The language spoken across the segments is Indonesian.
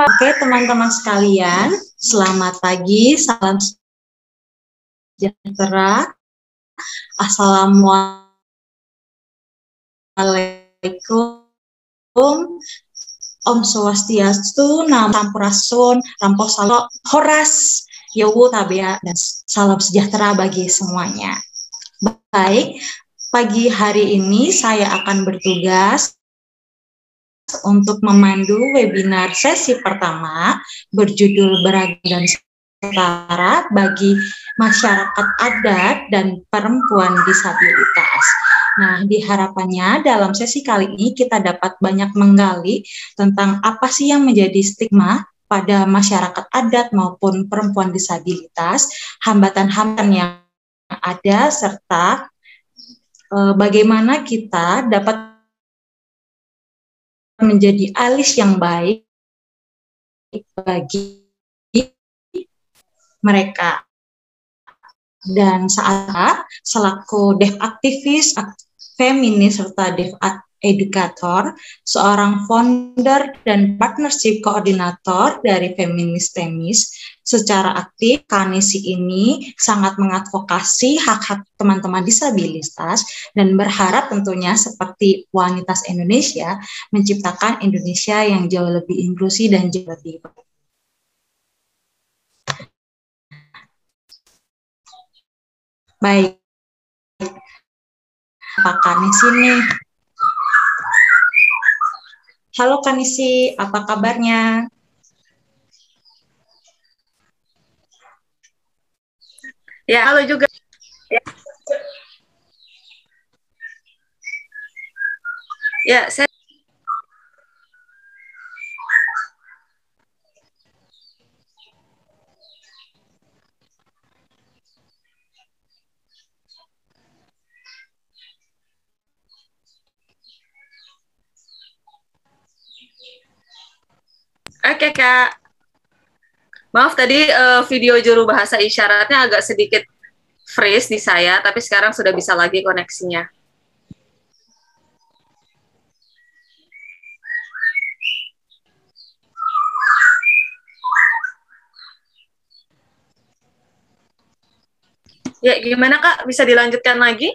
Oke, teman-teman sekalian, selamat pagi, salam sejahtera. Assalamualaikum. Om Swastiastu, Nam Sampurasun, Ramposalo, Horas, Yowu Tabea, dan salam sejahtera bagi semuanya. Baik, pagi hari ini saya akan bertugas untuk memandu webinar sesi pertama berjudul Beragam Setara bagi masyarakat adat dan perempuan disabilitas. Nah, diharapannya dalam sesi kali ini kita dapat banyak menggali tentang apa sih yang menjadi stigma pada masyarakat adat maupun perempuan disabilitas, hambatan-hambatan yang ada serta e, bagaimana kita dapat menjadi alis yang baik bagi mereka. Dan saat selaku dev aktivis, feminis serta dev edukator, seorang founder dan partnership koordinator dari Feminis Temis, secara aktif Kanisi ini sangat mengadvokasi hak-hak teman-teman disabilitas dan berharap tentunya seperti wanita Indonesia menciptakan Indonesia yang jauh lebih inklusi dan jauh lebih baik. Pak Kanisi nih. Halo Kanisi, apa kabarnya? Ya, halo juga. Ya, ya saya Oke, Kak. Maaf tadi uh, video juru bahasa isyaratnya agak sedikit freeze di saya, tapi sekarang sudah bisa lagi koneksinya. Ya, gimana Kak? Bisa dilanjutkan lagi?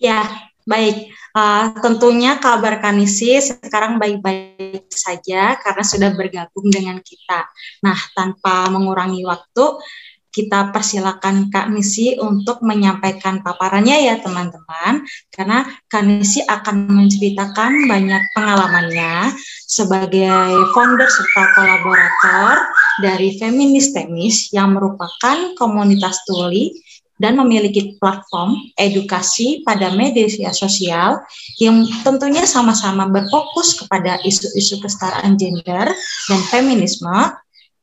Ya, baik. Uh, tentunya kabar Kanisi sekarang baik-baik saja karena sudah bergabung dengan kita. Nah, tanpa mengurangi waktu, kita persilakan Kak Nisi untuk menyampaikan paparannya ya teman-teman, karena Kak Nisi akan menceritakan banyak pengalamannya sebagai founder serta kolaborator dari Feminis Temis yang merupakan komunitas tuli dan memiliki platform edukasi pada media sosial yang tentunya sama-sama berfokus kepada isu-isu kesetaraan gender dan feminisme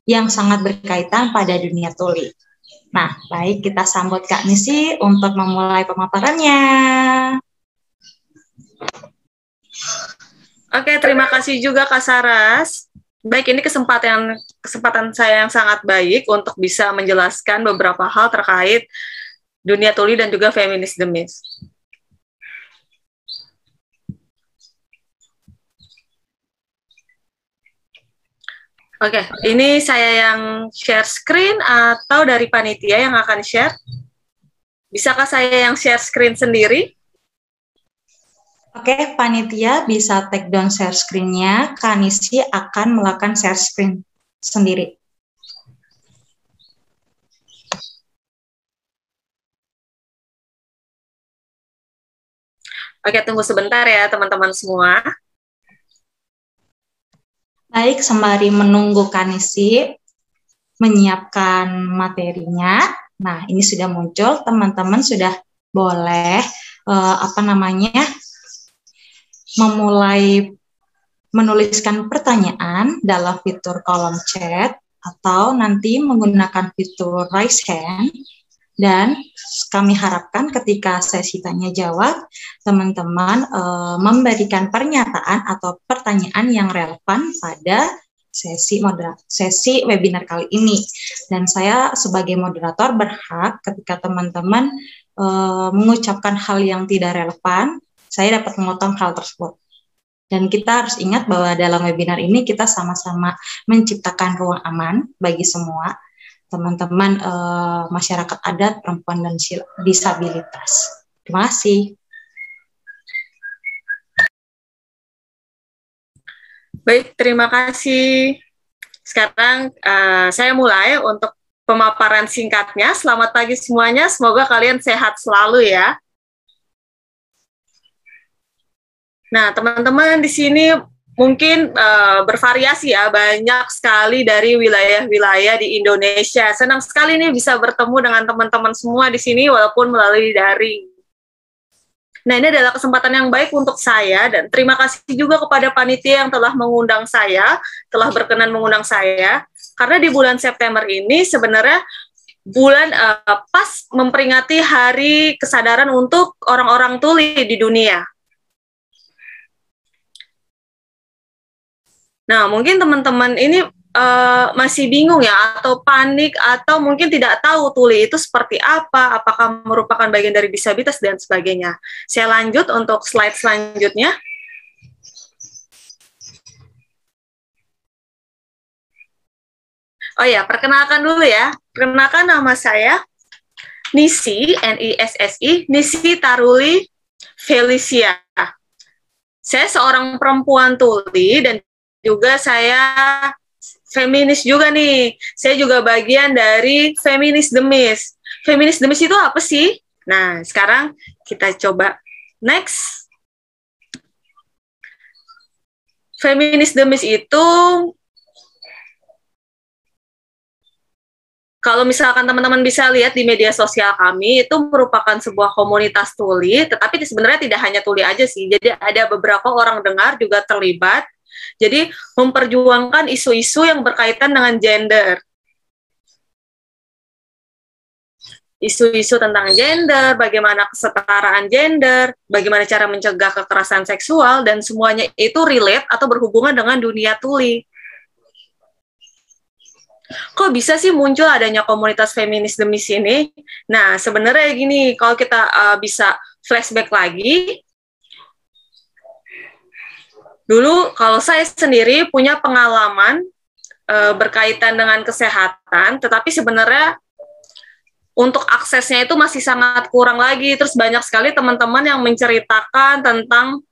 yang sangat berkaitan pada dunia tuli. Nah, baik kita sambut Kak Nisi untuk memulai pemaparannya. Oke, terima kasih juga Kak Saras. Baik, ini kesempatan kesempatan saya yang sangat baik untuk bisa menjelaskan beberapa hal terkait dunia tuli dan juga feminis demis. Oke, okay, ini saya yang share screen atau dari panitia yang akan share? Bisakah saya yang share screen sendiri? Oke, okay, panitia bisa take down share screen-nya. Kanisi akan melakukan share screen sendiri. Oke, tunggu sebentar ya teman-teman semua. Baik, sembari menunggu Kanisi menyiapkan materinya. Nah, ini sudah muncul, teman-teman sudah boleh uh, apa namanya memulai menuliskan pertanyaan dalam fitur kolom chat atau nanti menggunakan fitur raise hand dan kami harapkan ketika sesi tanya jawab, teman-teman e, memberikan pernyataan atau pertanyaan yang relevan pada sesi moderator sesi webinar kali ini. Dan saya sebagai moderator berhak ketika teman-teman e, mengucapkan hal yang tidak relevan, saya dapat memotong hal tersebut. Dan kita harus ingat bahwa dalam webinar ini kita sama-sama menciptakan ruang aman bagi semua teman-teman uh, masyarakat adat, perempuan, dan disabilitas. Terima kasih. Baik, terima kasih. Sekarang uh, saya mulai untuk pemaparan singkatnya. Selamat pagi semuanya, semoga kalian sehat selalu ya. Nah, teman-teman di sini mungkin uh, bervariasi ya, banyak sekali dari wilayah-wilayah di Indonesia. Senang sekali nih bisa bertemu dengan teman-teman semua di sini walaupun melalui daring. Nah, ini adalah kesempatan yang baik untuk saya dan terima kasih juga kepada panitia yang telah mengundang saya, telah berkenan mengundang saya. Karena di bulan September ini sebenarnya bulan uh, pas memperingati hari kesadaran untuk orang-orang tuli di dunia. Nah, mungkin teman-teman ini uh, masih bingung ya atau panik atau mungkin tidak tahu tuli itu seperti apa, apakah merupakan bagian dari disabilitas dan sebagainya. Saya lanjut untuk slide selanjutnya. Oh ya, perkenalkan dulu ya. Perkenalkan nama saya Nisi, N-I-S-S-I, Nisi Taruli Felicia. Saya seorang perempuan tuli dan juga saya feminis juga nih. Saya juga bagian dari feminis demis. Feminis demis itu apa sih? Nah, sekarang kita coba next. Feminis demis itu kalau misalkan teman-teman bisa lihat di media sosial kami itu merupakan sebuah komunitas tuli, tetapi sebenarnya tidak hanya tuli aja sih. Jadi ada beberapa orang dengar juga terlibat jadi memperjuangkan isu-isu yang berkaitan dengan gender. Isu-isu tentang gender, bagaimana kesetaraan gender, bagaimana cara mencegah kekerasan seksual, dan semuanya itu relate atau berhubungan dengan dunia tuli. Kok bisa sih muncul adanya komunitas feminis demi sini? Nah, sebenarnya gini, kalau kita uh, bisa flashback lagi, Dulu kalau saya sendiri punya pengalaman e, berkaitan dengan kesehatan, tetapi sebenarnya untuk aksesnya itu masih sangat kurang lagi. Terus banyak sekali teman-teman yang menceritakan tentang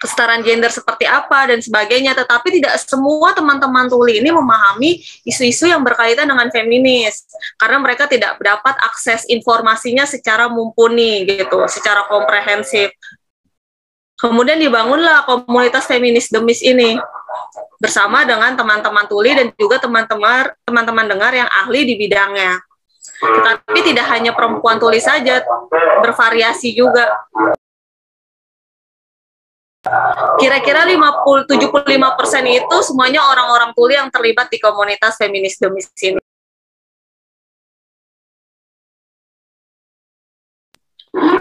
kesetaraan gender seperti apa dan sebagainya, tetapi tidak semua teman-teman tuli ini memahami isu-isu yang berkaitan dengan feminis karena mereka tidak dapat akses informasinya secara mumpuni gitu, secara komprehensif. Kemudian dibangunlah komunitas feminis demis ini bersama dengan teman-teman tuli dan juga teman-teman teman-teman dengar yang ahli di bidangnya. Tetapi tidak hanya perempuan tuli saja, bervariasi juga. Kira-kira 50 75% itu semuanya orang-orang tuli yang terlibat di komunitas feminis demis ini.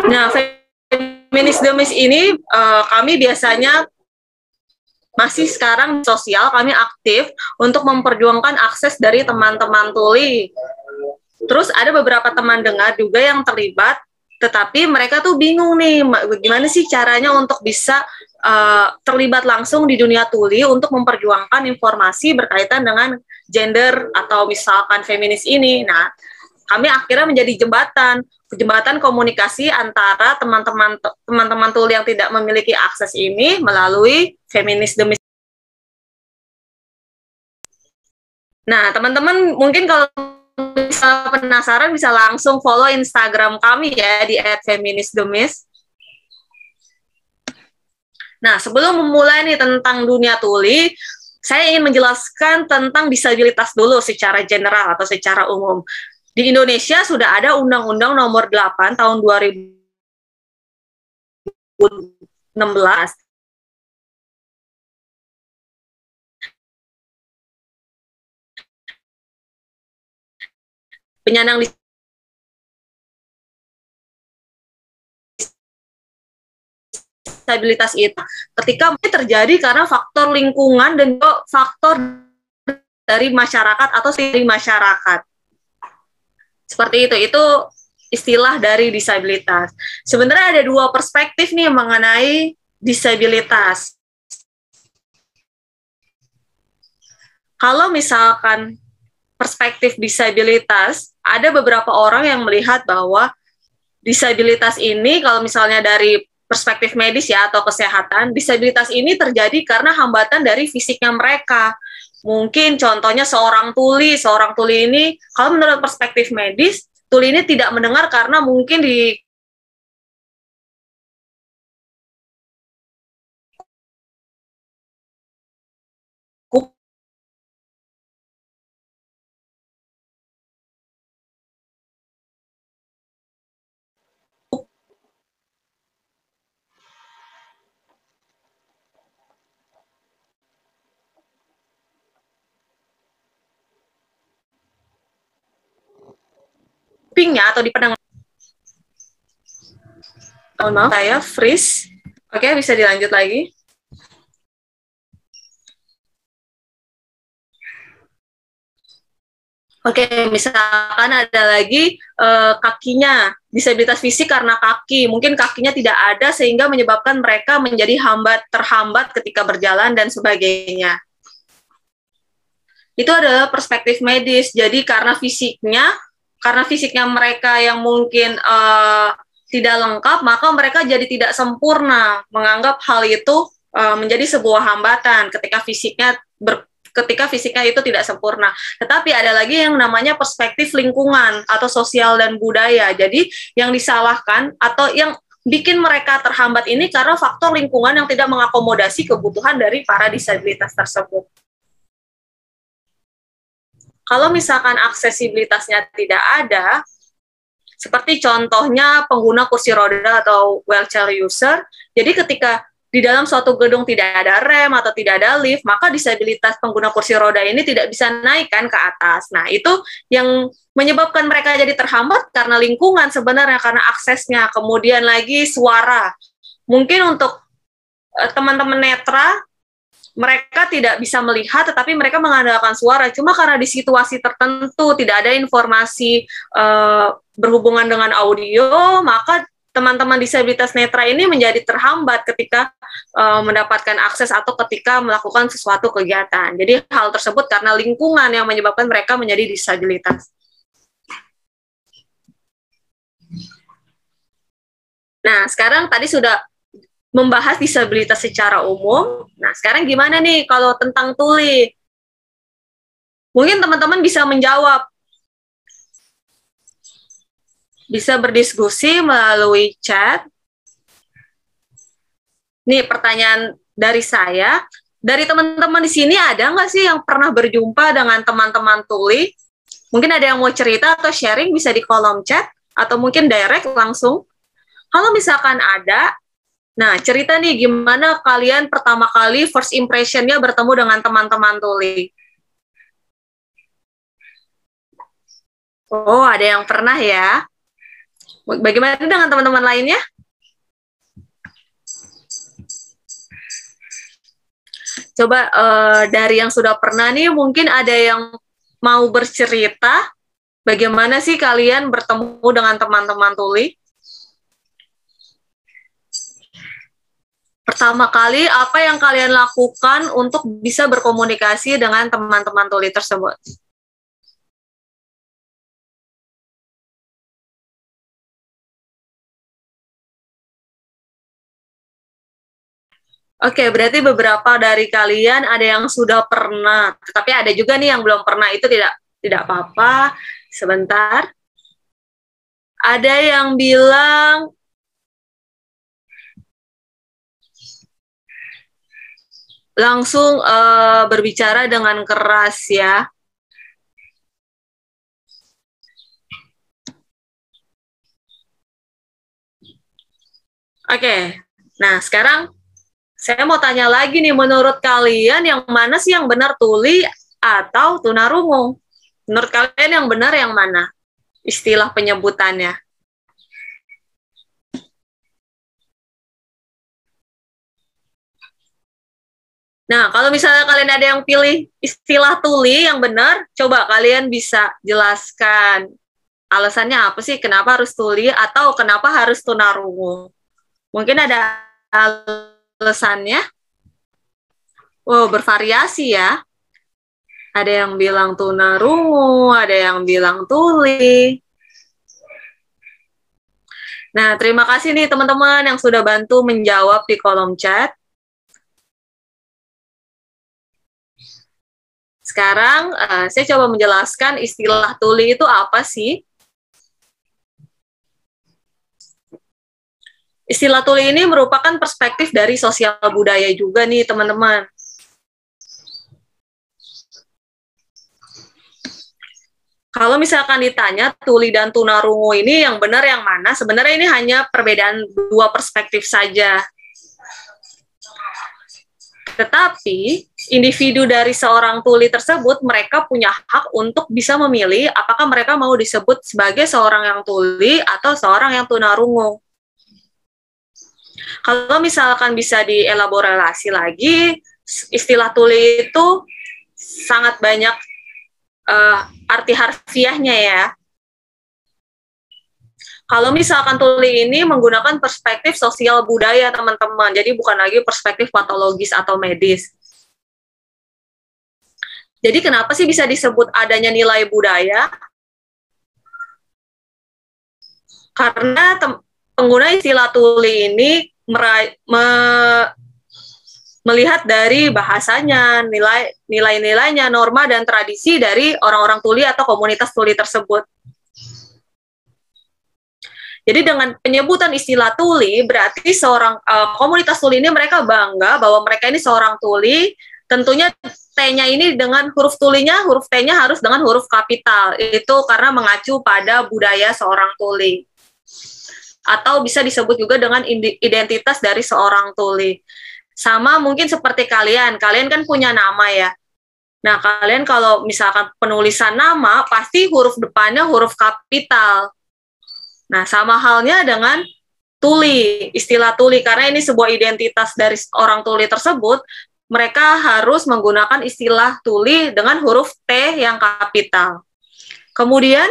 Nah, Feminis Demis ini uh, kami biasanya masih sekarang sosial kami aktif untuk memperjuangkan akses dari teman-teman tuli. Terus ada beberapa teman dengar juga yang terlibat, tetapi mereka tuh bingung nih, bagaimana sih caranya untuk bisa uh, terlibat langsung di dunia tuli untuk memperjuangkan informasi berkaitan dengan gender atau misalkan feminis ini. Nah, kami akhirnya menjadi jembatan jembatan komunikasi antara teman-teman teman-teman tuli yang tidak memiliki akses ini melalui feminis demi Nah, teman-teman mungkin kalau bisa penasaran bisa langsung follow Instagram kami ya di @feminisdemis. Nah, sebelum memulai nih tentang dunia tuli, saya ingin menjelaskan tentang disabilitas dulu secara general atau secara umum. Di Indonesia sudah ada Undang-Undang Nomor 8 tahun 2016 penyandang disabilitas itu ketika terjadi karena faktor lingkungan dan faktor dari masyarakat atau dari masyarakat. Seperti itu. Itu istilah dari disabilitas. Sebenarnya ada dua perspektif nih mengenai disabilitas. Kalau misalkan perspektif disabilitas, ada beberapa orang yang melihat bahwa disabilitas ini kalau misalnya dari perspektif medis ya atau kesehatan, disabilitas ini terjadi karena hambatan dari fisiknya mereka Mungkin contohnya seorang tuli, seorang tuli ini kalau menurut perspektif medis, tuli ini tidak mendengar karena mungkin di kupingnya atau di pendengar. Oh, maaf, saya freeze. Oke, bisa dilanjut lagi. Oke, misalkan ada lagi uh, kakinya, disabilitas fisik karena kaki, mungkin kakinya tidak ada sehingga menyebabkan mereka menjadi hambat terhambat ketika berjalan dan sebagainya. Itu adalah perspektif medis. Jadi karena fisiknya karena fisiknya mereka yang mungkin uh, tidak lengkap, maka mereka jadi tidak sempurna menganggap hal itu uh, menjadi sebuah hambatan ketika fisiknya ber, ketika fisiknya itu tidak sempurna. Tetapi ada lagi yang namanya perspektif lingkungan atau sosial dan budaya. Jadi yang disalahkan atau yang bikin mereka terhambat ini karena faktor lingkungan yang tidak mengakomodasi kebutuhan dari para disabilitas tersebut. Kalau misalkan aksesibilitasnya tidak ada, seperti contohnya pengguna kursi roda atau wheelchair user, jadi ketika di dalam suatu gedung tidak ada rem atau tidak ada lift, maka disabilitas pengguna kursi roda ini tidak bisa naikkan ke atas. Nah, itu yang menyebabkan mereka jadi terhambat karena lingkungan sebenarnya, karena aksesnya. Kemudian lagi suara. Mungkin untuk eh, teman-teman netra mereka tidak bisa melihat tetapi mereka mengandalkan suara cuma karena di situasi tertentu tidak ada informasi uh, berhubungan dengan audio maka teman-teman disabilitas netra ini menjadi terhambat ketika uh, mendapatkan akses atau ketika melakukan sesuatu kegiatan. Jadi hal tersebut karena lingkungan yang menyebabkan mereka menjadi disabilitas. Nah, sekarang tadi sudah membahas disabilitas secara umum. Nah, sekarang gimana nih kalau tentang tuli? Mungkin teman-teman bisa menjawab. Bisa berdiskusi melalui chat. Nih pertanyaan dari saya. Dari teman-teman di sini ada nggak sih yang pernah berjumpa dengan teman-teman tuli? Mungkin ada yang mau cerita atau sharing bisa di kolom chat atau mungkin direct langsung. Kalau misalkan ada, Nah, cerita nih gimana kalian pertama kali first impression-nya bertemu dengan teman-teman tuli? Oh, ada yang pernah ya. Bagaimana dengan teman-teman lainnya? Coba uh, dari yang sudah pernah nih, mungkin ada yang mau bercerita bagaimana sih kalian bertemu dengan teman-teman tuli? Pertama kali apa yang kalian lakukan untuk bisa berkomunikasi dengan teman-teman tuli tersebut? Oke, berarti beberapa dari kalian ada yang sudah pernah, tapi ada juga nih yang belum pernah. Itu tidak tidak apa-apa. Sebentar. Ada yang bilang langsung uh, berbicara dengan keras ya. Oke, nah sekarang saya mau tanya lagi nih, menurut kalian yang mana sih yang benar tuli atau tunarungu? Menurut kalian yang benar yang mana? Istilah penyebutannya. Nah, kalau misalnya kalian ada yang pilih istilah tuli yang benar, coba kalian bisa jelaskan alasannya apa sih kenapa harus tuli atau kenapa harus tunarungu. Mungkin ada alasannya. Wow, bervariasi ya. Ada yang bilang tunarungu, ada yang bilang tuli. Nah, terima kasih nih teman-teman yang sudah bantu menjawab di kolom chat. Sekarang uh, saya coba menjelaskan istilah tuli itu apa sih? Istilah tuli ini merupakan perspektif dari sosial budaya juga nih teman-teman. kalau misalkan ditanya tuli dan tunarungu ini yang benar yang mana, sebenarnya ini hanya perbedaan dua perspektif saja. Tetapi individu dari seorang tuli tersebut mereka punya hak untuk bisa memilih apakah mereka mau disebut sebagai seorang yang tuli atau seorang yang tunarungu. Kalau misalkan bisa dielaborasi lagi, istilah tuli itu sangat banyak uh, arti harfiahnya ya. Kalau misalkan tuli ini menggunakan perspektif sosial budaya teman-teman, jadi bukan lagi perspektif patologis atau medis. Jadi kenapa sih bisa disebut adanya nilai budaya? Karena pengguna istilah tuli ini me, melihat dari bahasanya, nilai nilai-nilainya, norma dan tradisi dari orang-orang tuli atau komunitas tuli tersebut. Jadi dengan penyebutan istilah tuli berarti seorang uh, komunitas tuli ini mereka bangga bahwa mereka ini seorang tuli. Tentunya T-nya ini dengan huruf tulinya, huruf T-nya harus dengan huruf kapital. Itu karena mengacu pada budaya seorang tuli. Atau bisa disebut juga dengan identitas dari seorang tuli. Sama mungkin seperti kalian, kalian kan punya nama ya. Nah, kalian kalau misalkan penulisan nama, pasti huruf depannya huruf kapital. Nah, sama halnya dengan tuli, istilah tuli, karena ini sebuah identitas dari orang tuli tersebut, mereka harus menggunakan istilah tuli dengan huruf T yang kapital. Kemudian,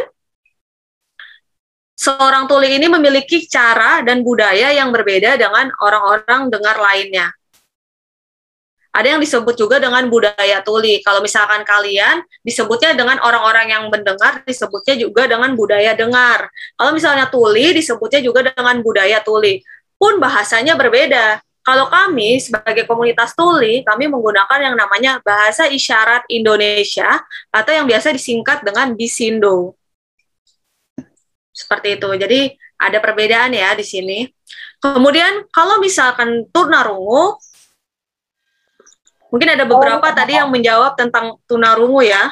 seorang tuli ini memiliki cara dan budaya yang berbeda dengan orang-orang dengar lainnya. Ada yang disebut juga dengan budaya tuli. Kalau misalkan kalian disebutnya dengan orang-orang yang mendengar, disebutnya juga dengan budaya dengar. Kalau misalnya tuli, disebutnya juga dengan budaya tuli. Pun bahasanya berbeda. Kalau kami sebagai komunitas tuli, kami menggunakan yang namanya bahasa isyarat Indonesia atau yang biasa disingkat dengan Bisindo. Seperti itu. Jadi ada perbedaan ya di sini. Kemudian kalau misalkan tunarungu, Mungkin ada beberapa tadi yang menjawab tentang tunarungu ya.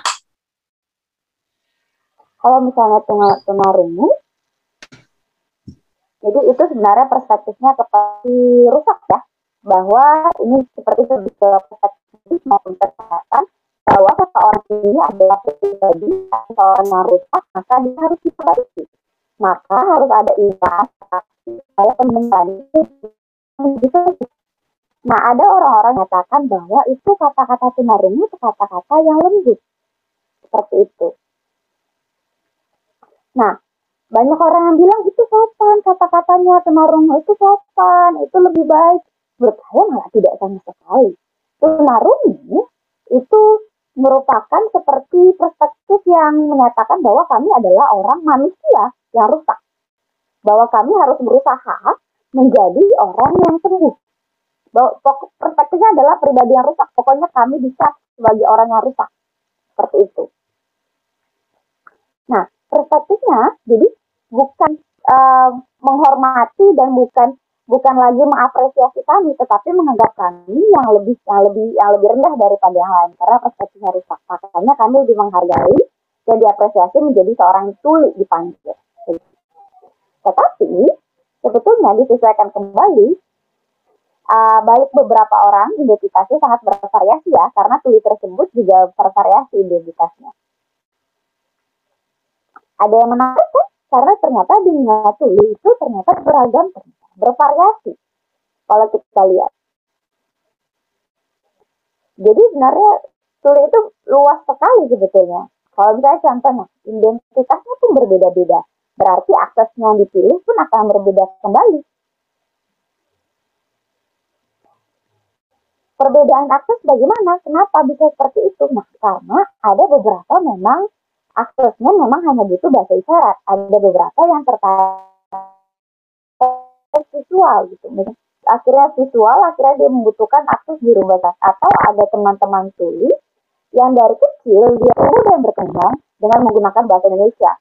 Kalau misalnya tunarungu, jadi itu sebenarnya perspektifnya seperti rusak ya, bahwa ini seperti lebih ke perspektif maupun kesehatan, bahwa seseorang ini adalah pribadi seseorang yang rusak, maka dia harus diperbaiki. Maka harus ada imbas supaya pembenaran itu Nah, ada orang-orang mengatakan bahwa itu kata-kata tunarungu itu kata-kata yang lembut. Seperti itu. Nah, banyak orang yang bilang itu sopan kata-katanya tunarungu itu sopan, itu lebih baik. Menurut saya malah tidak sama sekali. Tunarungu itu merupakan seperti perspektif yang menyatakan bahwa kami adalah orang manusia yang rusak. Bahwa kami harus berusaha menjadi orang yang sembuh bahwa perspektifnya adalah pribadi yang rusak. Pokoknya kami bisa sebagai orang yang rusak. Seperti itu. Nah, perspektifnya jadi bukan uh, menghormati dan bukan bukan lagi mengapresiasi kami, tetapi menganggap kami yang lebih yang lebih yang lebih rendah daripada yang lain karena perspektifnya rusak. Makanya kami lebih menghargai dan diapresiasi menjadi seorang tuli dipanggil. Tetapi sebetulnya disesuaikan kembali uh, balik beberapa orang identitasnya sangat bervariasi ya, karena tuli tersebut juga bervariasi identitasnya. Ada yang menarik kan? Karena ternyata dunia tuli itu ternyata beragam, bervariasi. Kalau kita lihat. Jadi sebenarnya tuli itu luas sekali sebetulnya. Kalau misalnya contohnya, identitasnya pun berbeda-beda. Berarti aksesnya yang dipilih pun akan berbeda kembali perbedaan akses bagaimana? Kenapa bisa seperti itu? Nah, karena ada beberapa memang aksesnya memang hanya butuh bahasa isyarat. Ada beberapa yang terkait visual gitu. Akhirnya visual, akhirnya dia membutuhkan akses di rumah Atau ada teman-teman tulis yang dari kecil dia sudah berkembang dengan menggunakan bahasa Indonesia.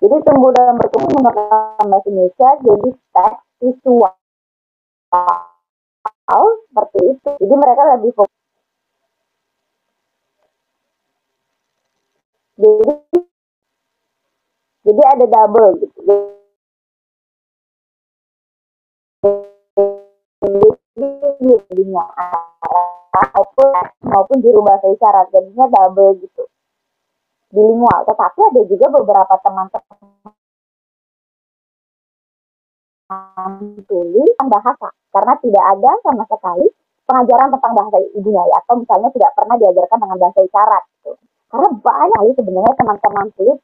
Jadi tumbuh dan berkembang menggunakan bahasa Indonesia jadi teks visual seperti itu. Jadi mereka lebih fokus. Jadi jadi ada double gitu. Jadi jadinya maupun maupun juru bahasa isyarat jadinya double gitu bilingual tetapi ada juga beberapa teman-teman tulis bahasa karena tidak ada sama sekali pengajaran tentang bahasa ibunya ya atau misalnya tidak pernah diajarkan dengan bahasa isyarat gitu. Karena banyak kali sebenarnya teman-teman tulis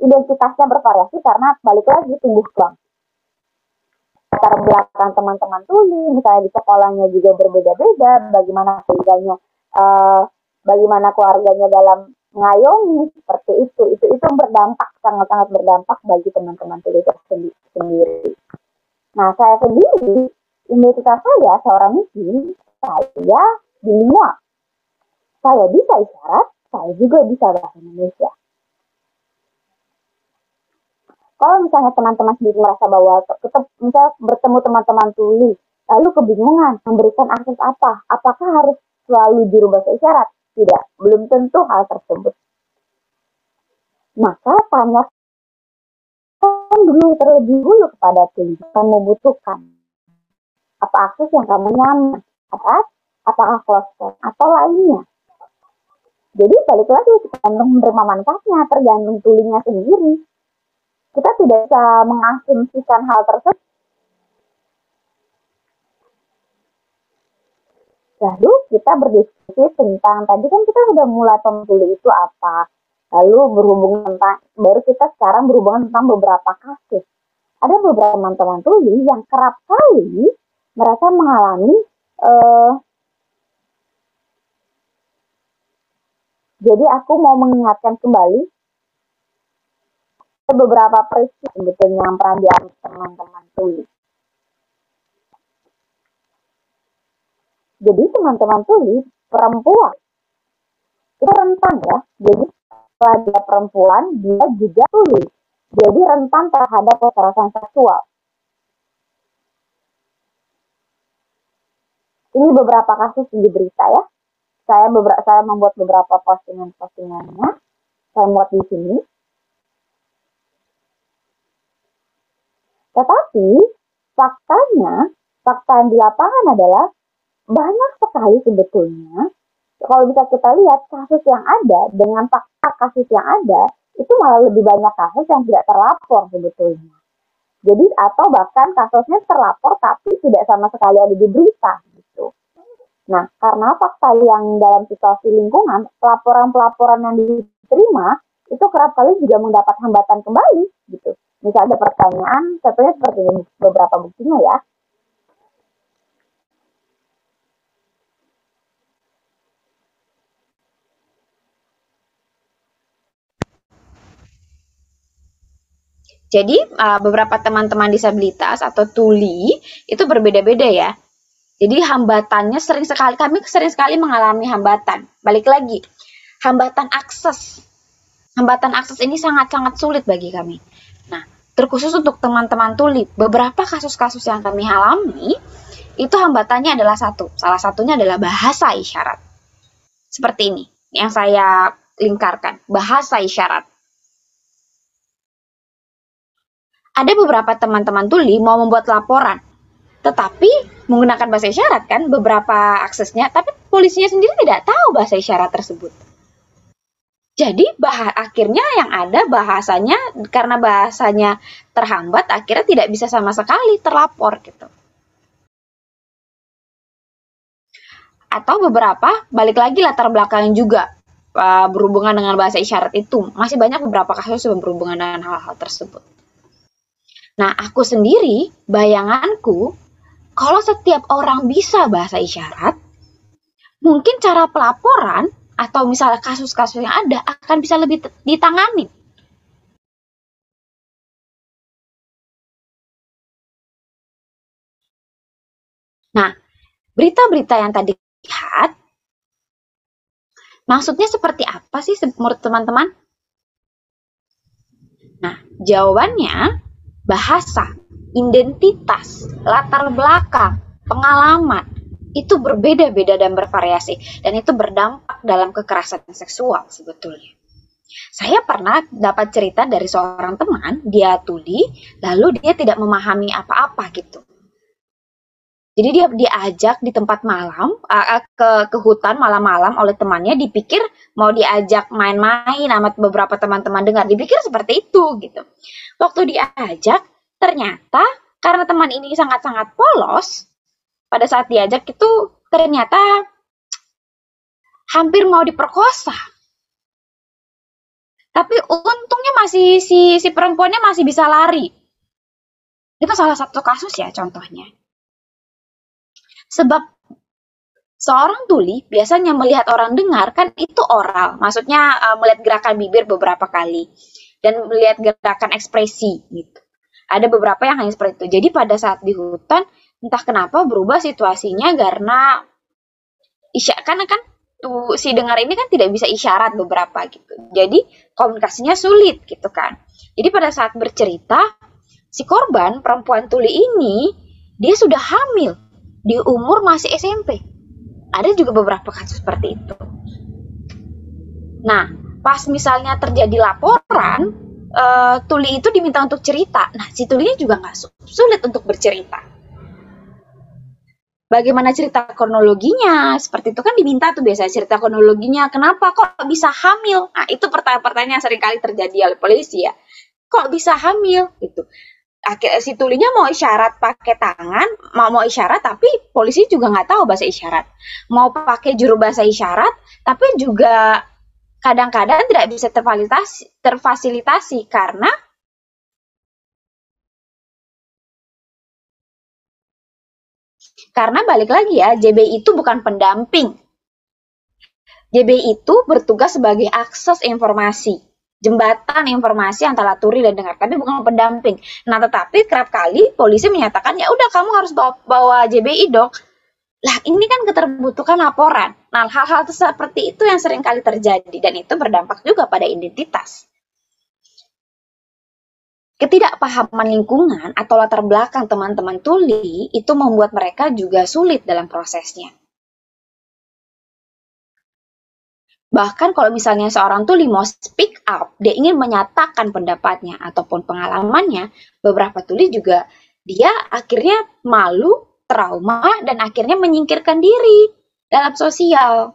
identitasnya bervariasi karena balik lagi tumbuh kembang. Latar belakang teman-teman tuli, misalnya di sekolahnya juga berbeda-beda, bagaimana keluarganya, uh, bagaimana keluarganya dalam mengayomi seperti itu, itu itu berdampak sangat-sangat berdampak bagi teman-teman tulis sendiri. Nah, saya sendiri, identitas saya seorang muslim, saya bilingual. Saya bisa isyarat, saya juga bisa bahasa Indonesia. Kalau misalnya teman-teman sendiri merasa bahwa tetap misalnya bertemu teman-teman tuli, lalu kebingungan memberikan akses apa? Apakah harus selalu juru bahasa isyarat? Tidak, belum tentu hal tersebut. Maka tanya dulu terlebih dulu kepada tim yang membutuhkan apa akses yang kamu nyaman, apa apakah close atau lainnya. Jadi balik lagi tergantung menerima manfaatnya, tergantung tulingnya sendiri. Kita tidak bisa mengasumsikan hal tersebut. Lalu kita berdiskusi tentang tadi kan kita sudah mulai pemilih itu apa, lalu berhubungan tentang baru kita sekarang berhubungan tentang beberapa kasus. Ada beberapa teman-teman tuli yang kerap kali mereka mengalami uh, jadi aku mau mengingatkan kembali beberapa peristiwa sebetulnya yang pernah dialami teman-teman tuli. Jadi teman-teman tuli perempuan itu rentan ya. Jadi pada perempuan dia juga tuli. Jadi rentan terhadap kekerasan seksual. Ini beberapa kasus di berita ya. Saya beberapa saya membuat beberapa postingan-postingannya. Saya buat di sini. Tetapi faktanya, fakta yang di lapangan adalah banyak sekali sebetulnya kalau bisa kita lihat kasus yang ada dengan fakta kasus yang ada itu malah lebih banyak kasus yang tidak terlapor sebetulnya. Jadi atau bahkan kasusnya terlapor tapi tidak sama sekali ada di berita. Nah, karena fakta yang dalam situasi lingkungan, pelaporan-pelaporan yang diterima itu kerap kali juga mendapat hambatan kembali gitu. Misalnya pertanyaan, contohnya seperti ini beberapa buktinya ya. Jadi uh, beberapa teman-teman disabilitas atau tuli itu berbeda-beda ya. Jadi hambatannya sering sekali kami sering sekali mengalami hambatan. Balik lagi, hambatan akses. Hambatan akses ini sangat-sangat sulit bagi kami. Nah, terkhusus untuk teman-teman tuli, beberapa kasus-kasus yang kami alami itu hambatannya adalah satu. Salah satunya adalah bahasa isyarat. Seperti ini yang saya lingkarkan, bahasa isyarat. ada beberapa teman-teman tuli mau membuat laporan, tetapi menggunakan bahasa isyarat kan beberapa aksesnya, tapi polisinya sendiri tidak tahu bahasa isyarat tersebut. Jadi bah akhirnya yang ada bahasanya karena bahasanya terhambat akhirnya tidak bisa sama sekali terlapor gitu. Atau beberapa balik lagi latar belakang juga uh, berhubungan dengan bahasa isyarat itu masih banyak beberapa kasus yang berhubungan dengan hal-hal tersebut. Nah, aku sendiri, bayanganku, kalau setiap orang bisa bahasa isyarat, mungkin cara pelaporan atau misalnya kasus-kasus yang ada akan bisa lebih ditangani. Nah, berita-berita yang tadi lihat, maksudnya seperti apa sih menurut teman-teman? Nah, jawabannya bahasa, identitas, latar belakang, pengalaman, itu berbeda-beda dan bervariasi dan itu berdampak dalam kekerasan seksual sebetulnya. Saya pernah dapat cerita dari seorang teman, dia tuli, lalu dia tidak memahami apa-apa gitu. Jadi dia diajak di tempat malam ke ke hutan malam-malam oleh temannya dipikir mau diajak main-main sama beberapa teman-teman dengar dipikir seperti itu gitu. Waktu diajak ternyata karena teman ini sangat-sangat polos pada saat diajak itu ternyata hampir mau diperkosa. Tapi untungnya masih si si perempuannya masih bisa lari. Itu salah satu kasus ya contohnya. Sebab seorang tuli biasanya melihat orang dengar kan itu oral, maksudnya uh, melihat gerakan bibir beberapa kali dan melihat gerakan ekspresi gitu. Ada beberapa yang hanya seperti itu. Jadi pada saat di hutan entah kenapa berubah situasinya karena isya karena kan tuh si dengar ini kan tidak bisa isyarat beberapa gitu. Jadi komunikasinya sulit gitu kan. Jadi pada saat bercerita si korban perempuan tuli ini dia sudah hamil di umur masih SMP. Ada juga beberapa kasus seperti itu. Nah, pas misalnya terjadi laporan, uh, Tuli itu diminta untuk cerita. Nah, si Tulinya juga nggak sulit untuk bercerita. Bagaimana cerita kronologinya? Seperti itu kan diminta tuh biasanya cerita kronologinya. Kenapa kok bisa hamil? Nah, itu pertanyaan-pertanyaan yang sering kali terjadi oleh polisi ya. Kok bisa hamil? Gitu akhirnya si tulinya mau isyarat pakai tangan, mau mau isyarat tapi polisi juga nggak tahu bahasa isyarat. Mau pakai juru bahasa isyarat tapi juga kadang-kadang tidak bisa terfasilitasi, terfasilitasi karena karena balik lagi ya, JB itu bukan pendamping. JB itu bertugas sebagai akses informasi jembatan informasi antara turi dan dengar, tapi bukan pendamping. Nah, tetapi kerap kali polisi menyatakan ya udah kamu harus bawa, bawa JBI dok. Lah ini kan keterbutuhan laporan. Nah, hal-hal seperti itu yang sering kali terjadi dan itu berdampak juga pada identitas. Ketidakpahaman lingkungan atau latar belakang teman-teman tuli itu membuat mereka juga sulit dalam prosesnya. Bahkan kalau misalnya seorang tuli mau speak up, dia ingin menyatakan pendapatnya ataupun pengalamannya, beberapa tuli juga dia akhirnya malu, trauma, dan akhirnya menyingkirkan diri dalam sosial.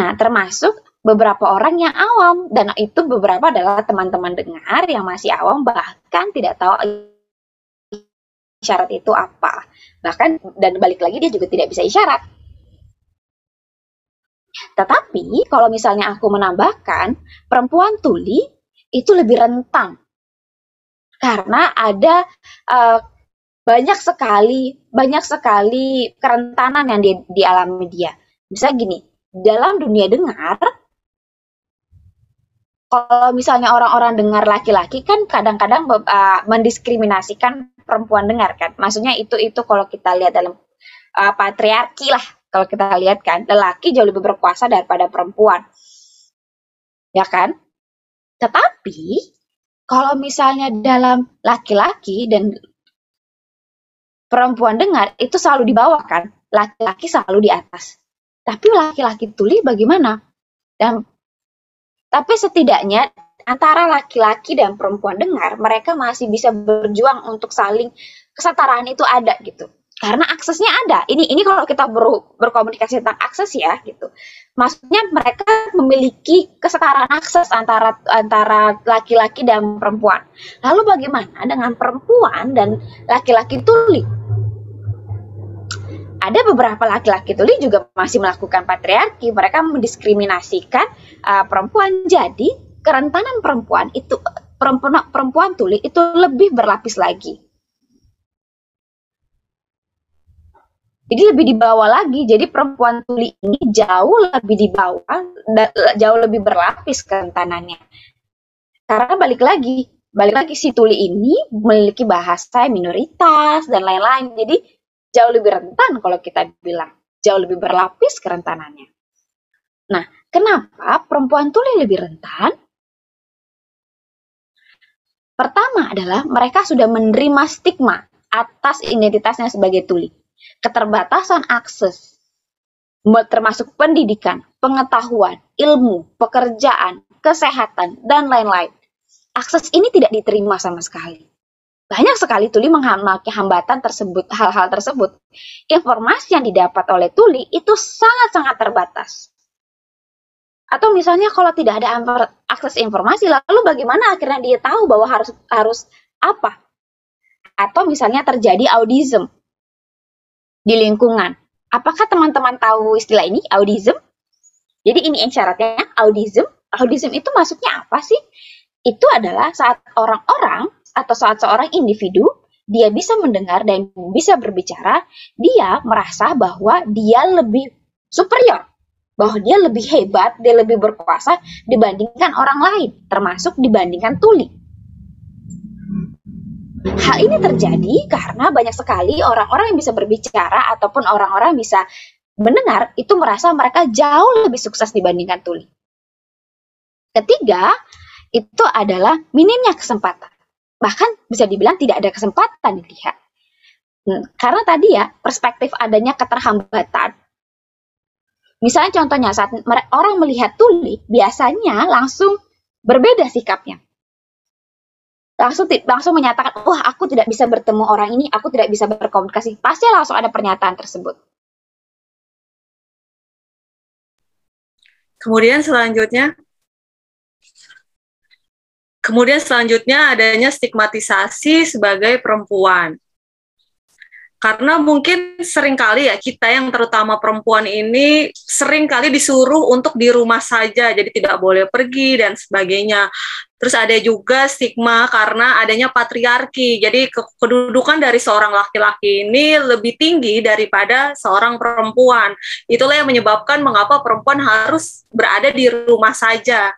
Nah, termasuk beberapa orang yang awam, dan itu beberapa adalah teman-teman dengar yang masih awam, bahkan tidak tahu isyarat itu apa. Bahkan, dan balik lagi dia juga tidak bisa isyarat tetapi kalau misalnya aku menambahkan, perempuan tuli itu lebih rentan karena ada uh, banyak sekali banyak sekali kerentanan yang di, dialami dia. Bisa gini, dalam dunia dengar kalau misalnya orang-orang dengar laki-laki kan kadang-kadang uh, mendiskriminasikan perempuan dengar kan. Maksudnya itu itu kalau kita lihat dalam uh, patriarki lah kalau kita lihat kan, lelaki jauh lebih berkuasa daripada perempuan. Ya kan? Tetapi kalau misalnya dalam laki-laki dan perempuan dengar itu selalu di bawah kan, laki-laki selalu di atas. Tapi laki-laki tuli bagaimana? Dan tapi setidaknya antara laki-laki dan perempuan dengar, mereka masih bisa berjuang untuk saling kesetaraan itu ada gitu karena aksesnya ada. Ini ini kalau kita ber, berkomunikasi tentang akses ya gitu. Maksudnya mereka memiliki kesetaraan akses antara antara laki-laki dan perempuan. Lalu bagaimana dengan perempuan dan laki-laki tuli? Ada beberapa laki-laki tuli juga masih melakukan patriarki. Mereka mendiskriminasikan uh, perempuan. Jadi kerentanan perempuan itu perempuan perempuan tuli itu lebih berlapis lagi Jadi lebih di bawah lagi. Jadi perempuan tuli ini jauh lebih di bawah, jauh lebih berlapis kerentanannya. Karena balik lagi, balik lagi si tuli ini memiliki bahasa minoritas dan lain-lain. Jadi jauh lebih rentan kalau kita bilang, jauh lebih berlapis kerentanannya. Nah, kenapa perempuan tuli lebih rentan? Pertama adalah mereka sudah menerima stigma atas identitasnya sebagai tuli keterbatasan akses, termasuk pendidikan, pengetahuan, ilmu, pekerjaan, kesehatan, dan lain-lain. Akses ini tidak diterima sama sekali. Banyak sekali tuli menghadapi hambatan tersebut, hal-hal tersebut. Informasi yang didapat oleh tuli itu sangat-sangat terbatas. Atau misalnya kalau tidak ada akses informasi, lalu bagaimana akhirnya dia tahu bahwa harus harus apa? Atau misalnya terjadi audism, di lingkungan. Apakah teman-teman tahu istilah ini, audism? Jadi ini syaratnya, audism. Audism itu maksudnya apa sih? Itu adalah saat orang-orang atau saat seorang individu dia bisa mendengar dan bisa berbicara, dia merasa bahwa dia lebih superior, bahwa dia lebih hebat, dia lebih berkuasa dibandingkan orang lain, termasuk dibandingkan tuli. Hal ini terjadi karena banyak sekali orang-orang yang bisa berbicara ataupun orang-orang bisa mendengar itu merasa mereka jauh lebih sukses dibandingkan tuli. Ketiga, itu adalah minimnya kesempatan. Bahkan bisa dibilang tidak ada kesempatan dilihat. Hmm, karena tadi ya, perspektif adanya keterhambatan. Misalnya contohnya saat orang melihat tuli, biasanya langsung berbeda sikapnya langsung langsung menyatakan, wah aku tidak bisa bertemu orang ini, aku tidak bisa berkomunikasi. Pasti langsung ada pernyataan tersebut. Kemudian selanjutnya, kemudian selanjutnya adanya stigmatisasi sebagai perempuan karena mungkin sering kali ya kita yang terutama perempuan ini sering kali disuruh untuk di rumah saja jadi tidak boleh pergi dan sebagainya. Terus ada juga stigma karena adanya patriarki. Jadi kedudukan dari seorang laki-laki ini lebih tinggi daripada seorang perempuan. Itulah yang menyebabkan mengapa perempuan harus berada di rumah saja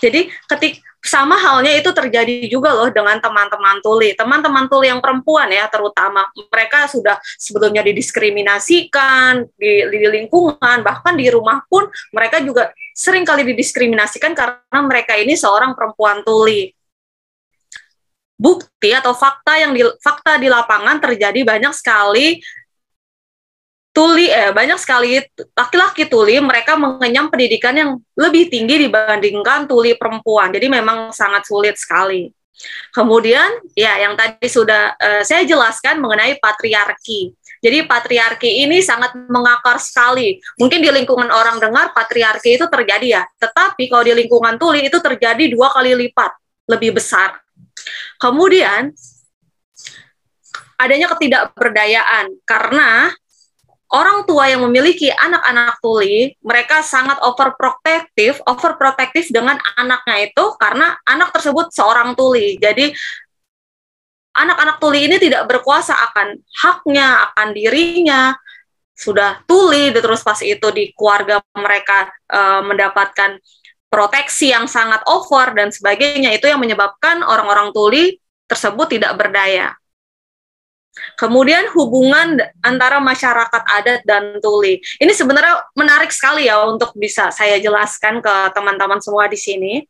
jadi ketik sama halnya itu terjadi juga loh dengan teman-teman tuli. Teman-teman tuli yang perempuan ya terutama mereka sudah sebelumnya didiskriminasikan di, di lingkungan bahkan di rumah pun mereka juga sering kali didiskriminasikan karena mereka ini seorang perempuan tuli. Bukti atau fakta yang di fakta di lapangan terjadi banyak sekali tuli eh banyak sekali laki-laki tuli mereka mengenyam pendidikan yang lebih tinggi dibandingkan tuli perempuan. Jadi memang sangat sulit sekali. Kemudian ya yang tadi sudah uh, saya jelaskan mengenai patriarki. Jadi patriarki ini sangat mengakar sekali. Mungkin di lingkungan orang dengar patriarki itu terjadi ya, tetapi kalau di lingkungan tuli itu terjadi dua kali lipat lebih besar. Kemudian adanya ketidakberdayaan karena orang tua yang memiliki anak-anak tuli, mereka sangat overprotective, overprotective dengan anaknya itu karena anak tersebut seorang tuli. Jadi anak-anak tuli ini tidak berkuasa akan haknya, akan dirinya. Sudah tuli, terus pas itu di keluarga mereka e, mendapatkan proteksi yang sangat over dan sebagainya. Itu yang menyebabkan orang-orang tuli tersebut tidak berdaya. Kemudian hubungan antara masyarakat adat dan tuli. Ini sebenarnya menarik sekali ya untuk bisa saya jelaskan ke teman-teman semua di sini.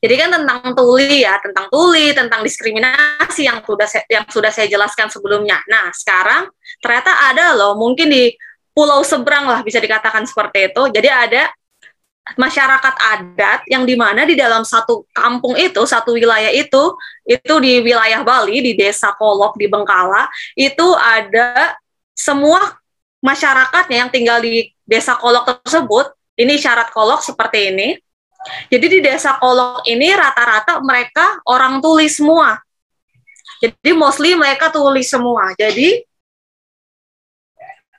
Jadi kan tentang tuli ya, tentang tuli, tentang diskriminasi yang sudah saya, yang sudah saya jelaskan sebelumnya. Nah, sekarang ternyata ada loh, mungkin di pulau seberang lah bisa dikatakan seperti itu. Jadi ada masyarakat adat yang di mana di dalam satu kampung itu, satu wilayah itu, itu di wilayah Bali, di desa Kolok, di Bengkala, itu ada semua masyarakatnya yang tinggal di desa Kolok tersebut, ini syarat Kolok seperti ini. Jadi di desa Kolok ini rata-rata mereka orang tuli semua. Jadi mostly mereka tuli semua. Jadi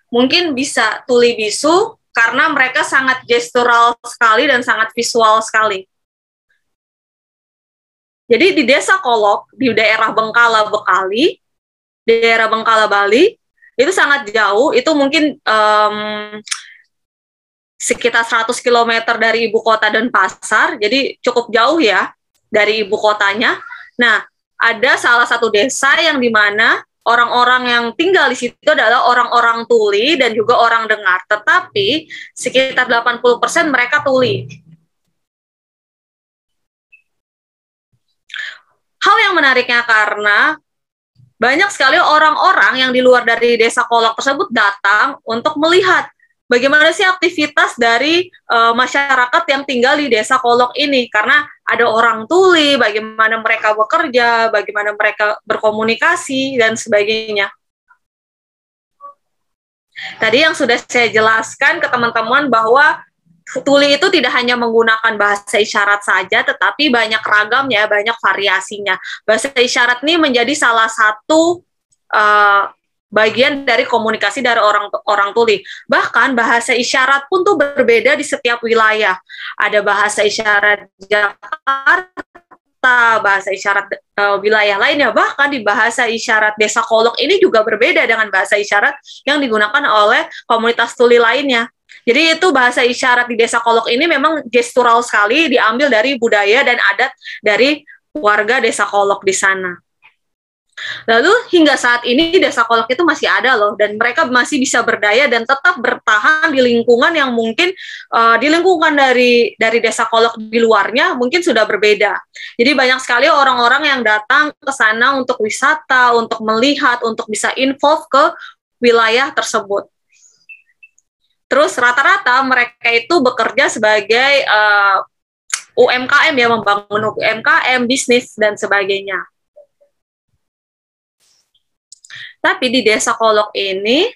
mungkin bisa tuli bisu, karena mereka sangat gestural sekali dan sangat visual sekali. Jadi di desa Kolok, di daerah Bengkala Bekali, daerah Bengkala Bali, itu sangat jauh, itu mungkin um, sekitar 100 km dari ibu kota dan pasar, jadi cukup jauh ya dari ibu kotanya. Nah, ada salah satu desa yang di mana orang-orang yang tinggal di situ adalah orang-orang tuli dan juga orang dengar, tetapi sekitar 80% mereka tuli. Hal yang menariknya karena banyak sekali orang-orang yang di luar dari desa Kolok tersebut datang untuk melihat bagaimana sih aktivitas dari uh, masyarakat yang tinggal di desa Kolok ini karena ada orang tuli, bagaimana mereka bekerja, bagaimana mereka berkomunikasi dan sebagainya. Tadi yang sudah saya jelaskan ke teman-teman bahwa tuli itu tidak hanya menggunakan bahasa isyarat saja, tetapi banyak ragamnya, banyak variasinya. Bahasa isyarat ini menjadi salah satu uh, bagian dari komunikasi dari orang orang tuli. Bahkan bahasa isyarat pun tuh berbeda di setiap wilayah. Ada bahasa isyarat Jakarta, bahasa isyarat uh, wilayah lainnya. Bahkan di bahasa isyarat Desa Kolok ini juga berbeda dengan bahasa isyarat yang digunakan oleh komunitas tuli lainnya. Jadi itu bahasa isyarat di Desa Kolok ini memang gestural sekali diambil dari budaya dan adat dari warga Desa Kolok di sana. Lalu hingga saat ini desa kolok itu masih ada loh dan mereka masih bisa berdaya dan tetap bertahan di lingkungan yang mungkin uh, di lingkungan dari dari desa kolok di luarnya mungkin sudah berbeda. Jadi banyak sekali orang-orang yang datang ke sana untuk wisata, untuk melihat, untuk bisa involve ke wilayah tersebut. Terus rata-rata mereka itu bekerja sebagai uh, eh, UMKM ya membangun UMKM, bisnis dan sebagainya. Tapi di desa Kolok ini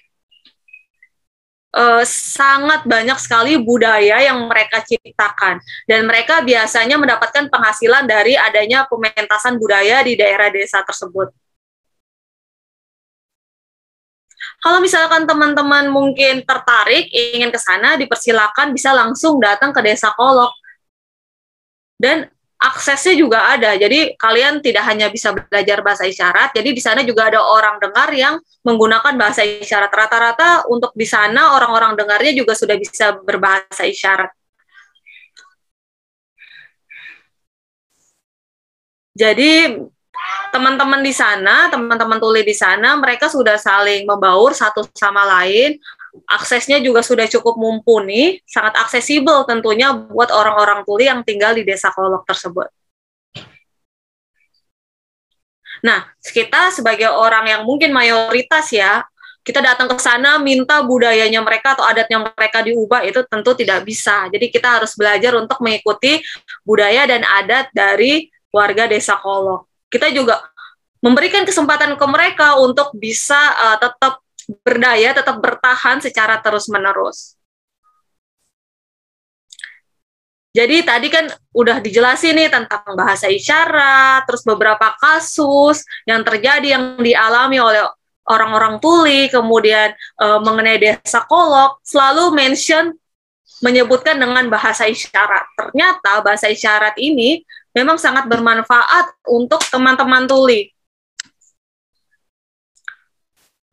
uh, sangat banyak sekali budaya yang mereka ciptakan dan mereka biasanya mendapatkan penghasilan dari adanya pementasan budaya di daerah desa tersebut. Kalau misalkan teman-teman mungkin tertarik ingin ke sana, dipersilakan bisa langsung datang ke Desa Kolok. Dan aksesnya juga ada. Jadi kalian tidak hanya bisa belajar bahasa isyarat, jadi di sana juga ada orang dengar yang menggunakan bahasa isyarat. Rata-rata untuk di sana orang-orang dengarnya juga sudah bisa berbahasa isyarat. Jadi teman-teman di sana, teman-teman tuli di sana, mereka sudah saling membaur satu sama lain, aksesnya juga sudah cukup mumpuni, sangat aksesibel tentunya buat orang-orang tuli yang tinggal di desa Kolok tersebut. Nah, kita sebagai orang yang mungkin mayoritas ya, kita datang ke sana minta budayanya mereka atau adatnya mereka diubah itu tentu tidak bisa. Jadi kita harus belajar untuk mengikuti budaya dan adat dari warga desa Kolok. Kita juga memberikan kesempatan ke mereka untuk bisa uh, tetap berdaya, tetap bertahan secara terus-menerus. Jadi tadi kan udah dijelasin nih tentang bahasa isyarat, terus beberapa kasus yang terjadi yang dialami oleh orang-orang tuli, kemudian e, mengenai desa kolok, selalu mention menyebutkan dengan bahasa isyarat. Ternyata bahasa isyarat ini memang sangat bermanfaat untuk teman-teman tuli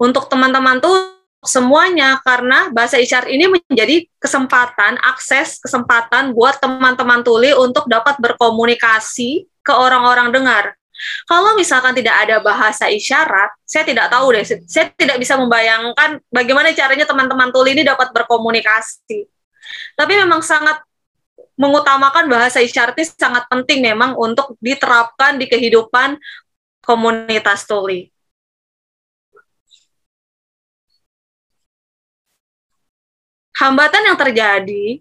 untuk teman-teman tuh semuanya karena bahasa isyarat ini menjadi kesempatan akses kesempatan buat teman-teman tuli untuk dapat berkomunikasi ke orang-orang dengar. Kalau misalkan tidak ada bahasa isyarat, saya tidak tahu deh, saya tidak bisa membayangkan bagaimana caranya teman-teman tuli ini dapat berkomunikasi. Tapi memang sangat mengutamakan bahasa isyarat ini sangat penting memang untuk diterapkan di kehidupan komunitas tuli. Hambatan yang terjadi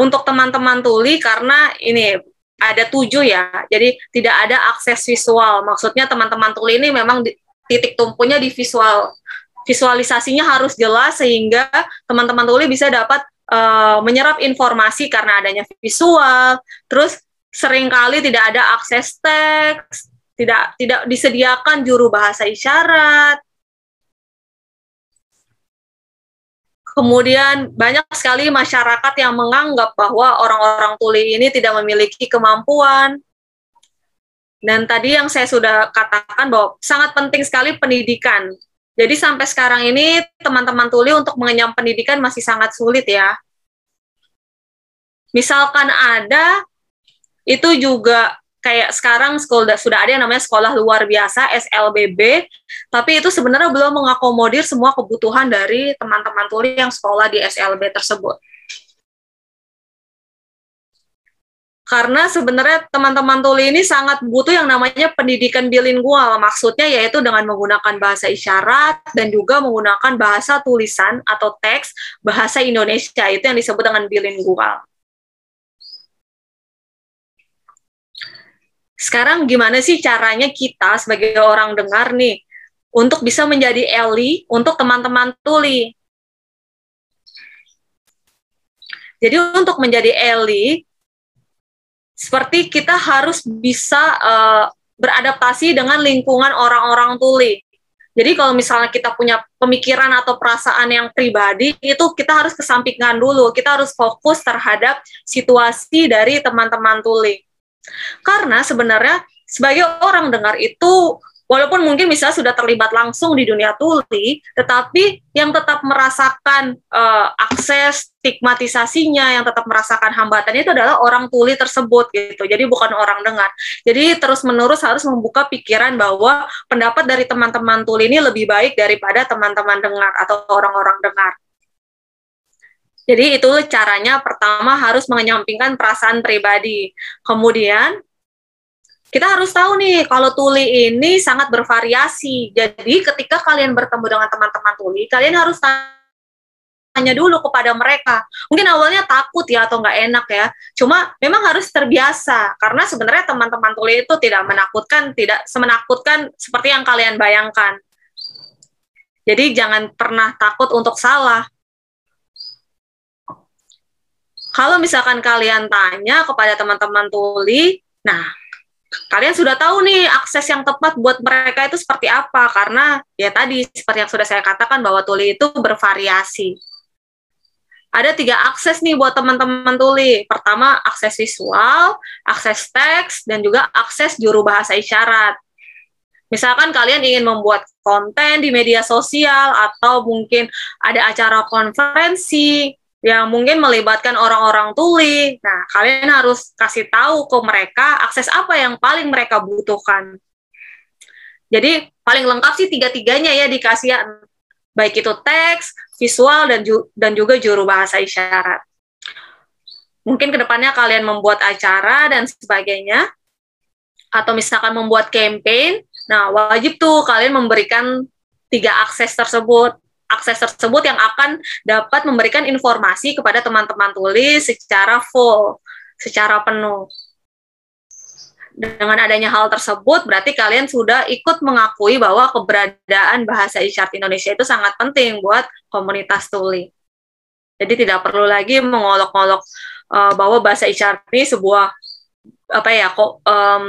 untuk teman-teman tuli karena ini ada tujuh ya, jadi tidak ada akses visual. Maksudnya teman-teman tuli ini memang di, titik tumpunya di visual. Visualisasinya harus jelas sehingga teman-teman tuli bisa dapat uh, menyerap informasi karena adanya visual. Terus sering kali tidak ada akses teks, tidak tidak disediakan juru bahasa isyarat. Kemudian banyak sekali masyarakat yang menganggap bahwa orang-orang tuli ini tidak memiliki kemampuan. Dan tadi yang saya sudah katakan bahwa sangat penting sekali pendidikan. Jadi sampai sekarang ini teman-teman tuli untuk mengenyam pendidikan masih sangat sulit ya. Misalkan ada, itu juga kayak sekarang sekolah sudah ada yang namanya sekolah luar biasa SLBB, tapi itu sebenarnya belum mengakomodir semua kebutuhan dari teman-teman tuli yang sekolah di SLB tersebut. Karena sebenarnya teman-teman tuli ini sangat butuh yang namanya pendidikan bilingual, maksudnya yaitu dengan menggunakan bahasa isyarat dan juga menggunakan bahasa tulisan atau teks bahasa Indonesia, itu yang disebut dengan bilingual. Sekarang gimana sih caranya kita sebagai orang dengar nih untuk bisa menjadi Eli untuk teman-teman tuli? Jadi untuk menjadi Eli, seperti kita harus bisa uh, beradaptasi dengan lingkungan orang-orang tuli. Jadi kalau misalnya kita punya pemikiran atau perasaan yang pribadi, itu kita harus kesampingkan dulu. Kita harus fokus terhadap situasi dari teman-teman tuli. Karena sebenarnya sebagai orang dengar itu walaupun mungkin misalnya sudah terlibat langsung di dunia tuli, tetapi yang tetap merasakan uh, akses stigmatisasinya, yang tetap merasakan hambatannya itu adalah orang tuli tersebut gitu. Jadi bukan orang dengar. Jadi terus-menerus harus membuka pikiran bahwa pendapat dari teman-teman tuli ini lebih baik daripada teman-teman dengar atau orang-orang dengar. Jadi itu caranya pertama harus menyampingkan perasaan pribadi. Kemudian kita harus tahu nih kalau tuli ini sangat bervariasi. Jadi ketika kalian bertemu dengan teman-teman tuli, kalian harus tanya dulu kepada mereka. Mungkin awalnya takut ya atau nggak enak ya. Cuma memang harus terbiasa karena sebenarnya teman-teman tuli itu tidak menakutkan, tidak semenakutkan seperti yang kalian bayangkan. Jadi jangan pernah takut untuk salah kalau misalkan kalian tanya kepada teman-teman tuli, nah kalian sudah tahu nih akses yang tepat buat mereka itu seperti apa karena ya tadi seperti yang sudah saya katakan bahwa tuli itu bervariasi. Ada tiga akses nih buat teman-teman tuli. Pertama akses visual, akses teks, dan juga akses juru bahasa isyarat. Misalkan kalian ingin membuat konten di media sosial atau mungkin ada acara konferensi, yang mungkin melibatkan orang-orang tuli. Nah, kalian harus kasih tahu ke mereka akses apa yang paling mereka butuhkan. Jadi, paling lengkap sih tiga-tiganya ya dikasih ya. Baik itu teks, visual, dan, ju dan juga juru bahasa isyarat. Mungkin ke depannya kalian membuat acara dan sebagainya, atau misalkan membuat campaign, nah wajib tuh kalian memberikan tiga akses tersebut akses tersebut yang akan dapat memberikan informasi kepada teman-teman tulis secara full, secara penuh. Dengan adanya hal tersebut, berarti kalian sudah ikut mengakui bahwa keberadaan bahasa isyarat Indonesia itu sangat penting buat komunitas tuli. Jadi tidak perlu lagi mengolok-olok uh, bahwa bahasa isyarat ini sebuah apa ya kok um,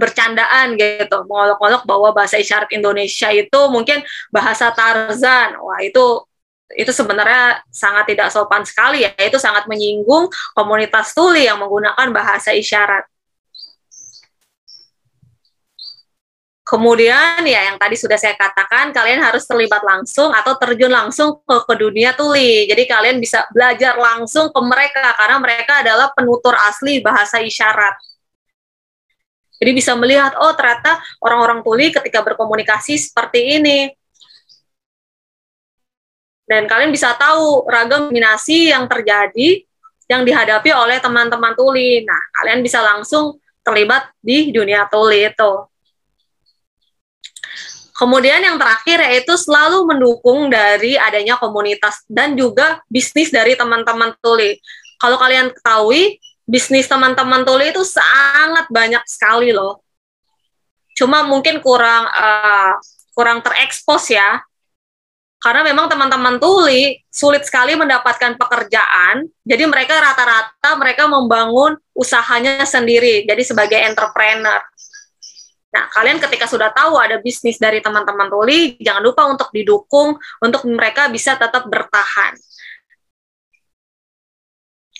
bercandaan gitu mengolok-olok bahwa bahasa isyarat Indonesia itu mungkin bahasa Tarzan wah itu itu sebenarnya sangat tidak sopan sekali ya itu sangat menyinggung komunitas tuli yang menggunakan bahasa isyarat Kemudian ya yang tadi sudah saya katakan kalian harus terlibat langsung atau terjun langsung ke, ke dunia tuli. Jadi kalian bisa belajar langsung ke mereka karena mereka adalah penutur asli bahasa isyarat. Jadi bisa melihat, oh ternyata orang-orang tuli ketika berkomunikasi seperti ini. Dan kalian bisa tahu ragam dominasi yang terjadi yang dihadapi oleh teman-teman tuli. Nah, kalian bisa langsung terlibat di dunia tuli itu. Kemudian yang terakhir yaitu selalu mendukung dari adanya komunitas dan juga bisnis dari teman-teman tuli. Kalau kalian ketahui, bisnis teman-teman tuli itu sangat banyak sekali loh. Cuma mungkin kurang uh, kurang terekspos ya. Karena memang teman-teman tuli sulit sekali mendapatkan pekerjaan. Jadi mereka rata-rata mereka membangun usahanya sendiri. Jadi sebagai entrepreneur. Nah, kalian ketika sudah tahu ada bisnis dari teman-teman tuli, jangan lupa untuk didukung untuk mereka bisa tetap bertahan.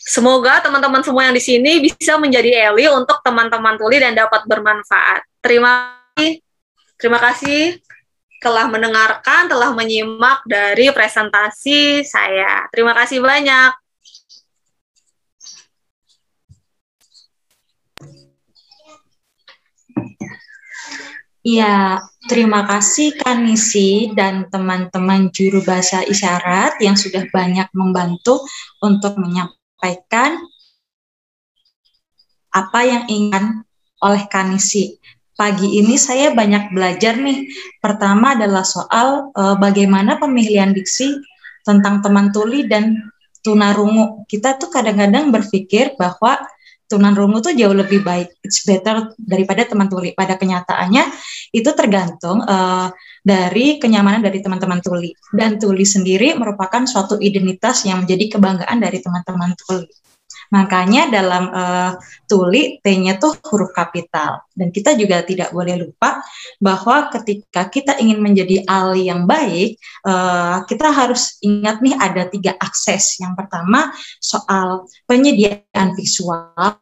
Semoga teman-teman semua yang di sini bisa menjadi Eli untuk teman-teman tuli dan dapat bermanfaat. Terima kasih. Terima kasih. telah mendengarkan, telah menyimak dari presentasi saya. Terima kasih banyak. Iya, terima kasih Kanisi dan teman-teman juru bahasa isyarat yang sudah banyak membantu untuk menyampaikan apa yang ingin oleh Kanisi. Pagi ini saya banyak belajar nih. Pertama adalah soal uh, bagaimana pemilihan diksi tentang teman tuli dan tunarungu. Kita tuh kadang-kadang berpikir bahwa tunarungu tuh jauh lebih baik, it's better daripada teman tuli. Pada kenyataannya itu tergantung uh, dari kenyamanan dari teman-teman tuli. Dan tuli sendiri merupakan suatu identitas yang menjadi kebanggaan dari teman-teman tuli. Makanya dalam uh, tuli T-nya tuh huruf kapital. Dan kita juga tidak boleh lupa bahwa ketika kita ingin menjadi ahli yang baik, uh, kita harus ingat nih ada tiga akses. Yang pertama soal penyediaan visual,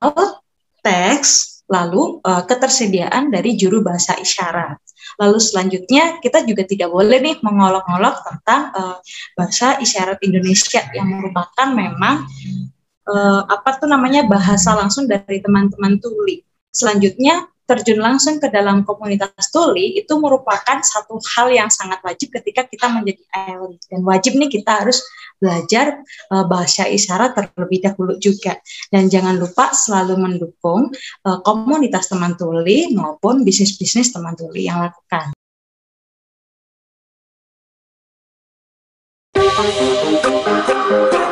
teks, lalu uh, ketersediaan dari juru bahasa isyarat. Lalu selanjutnya kita juga tidak boleh nih mengolok-olok tentang uh, bahasa isyarat Indonesia yang merupakan memang uh, apa tuh namanya bahasa langsung dari teman-teman tuli. Selanjutnya terjun langsung ke dalam komunitas tuli itu merupakan satu hal yang sangat wajib ketika kita menjadi ALI dan wajib nih kita harus belajar uh, bahasa isyarat terlebih dahulu juga dan jangan lupa selalu mendukung uh, komunitas teman tuli maupun bisnis-bisnis teman tuli yang lakukan. Thank you.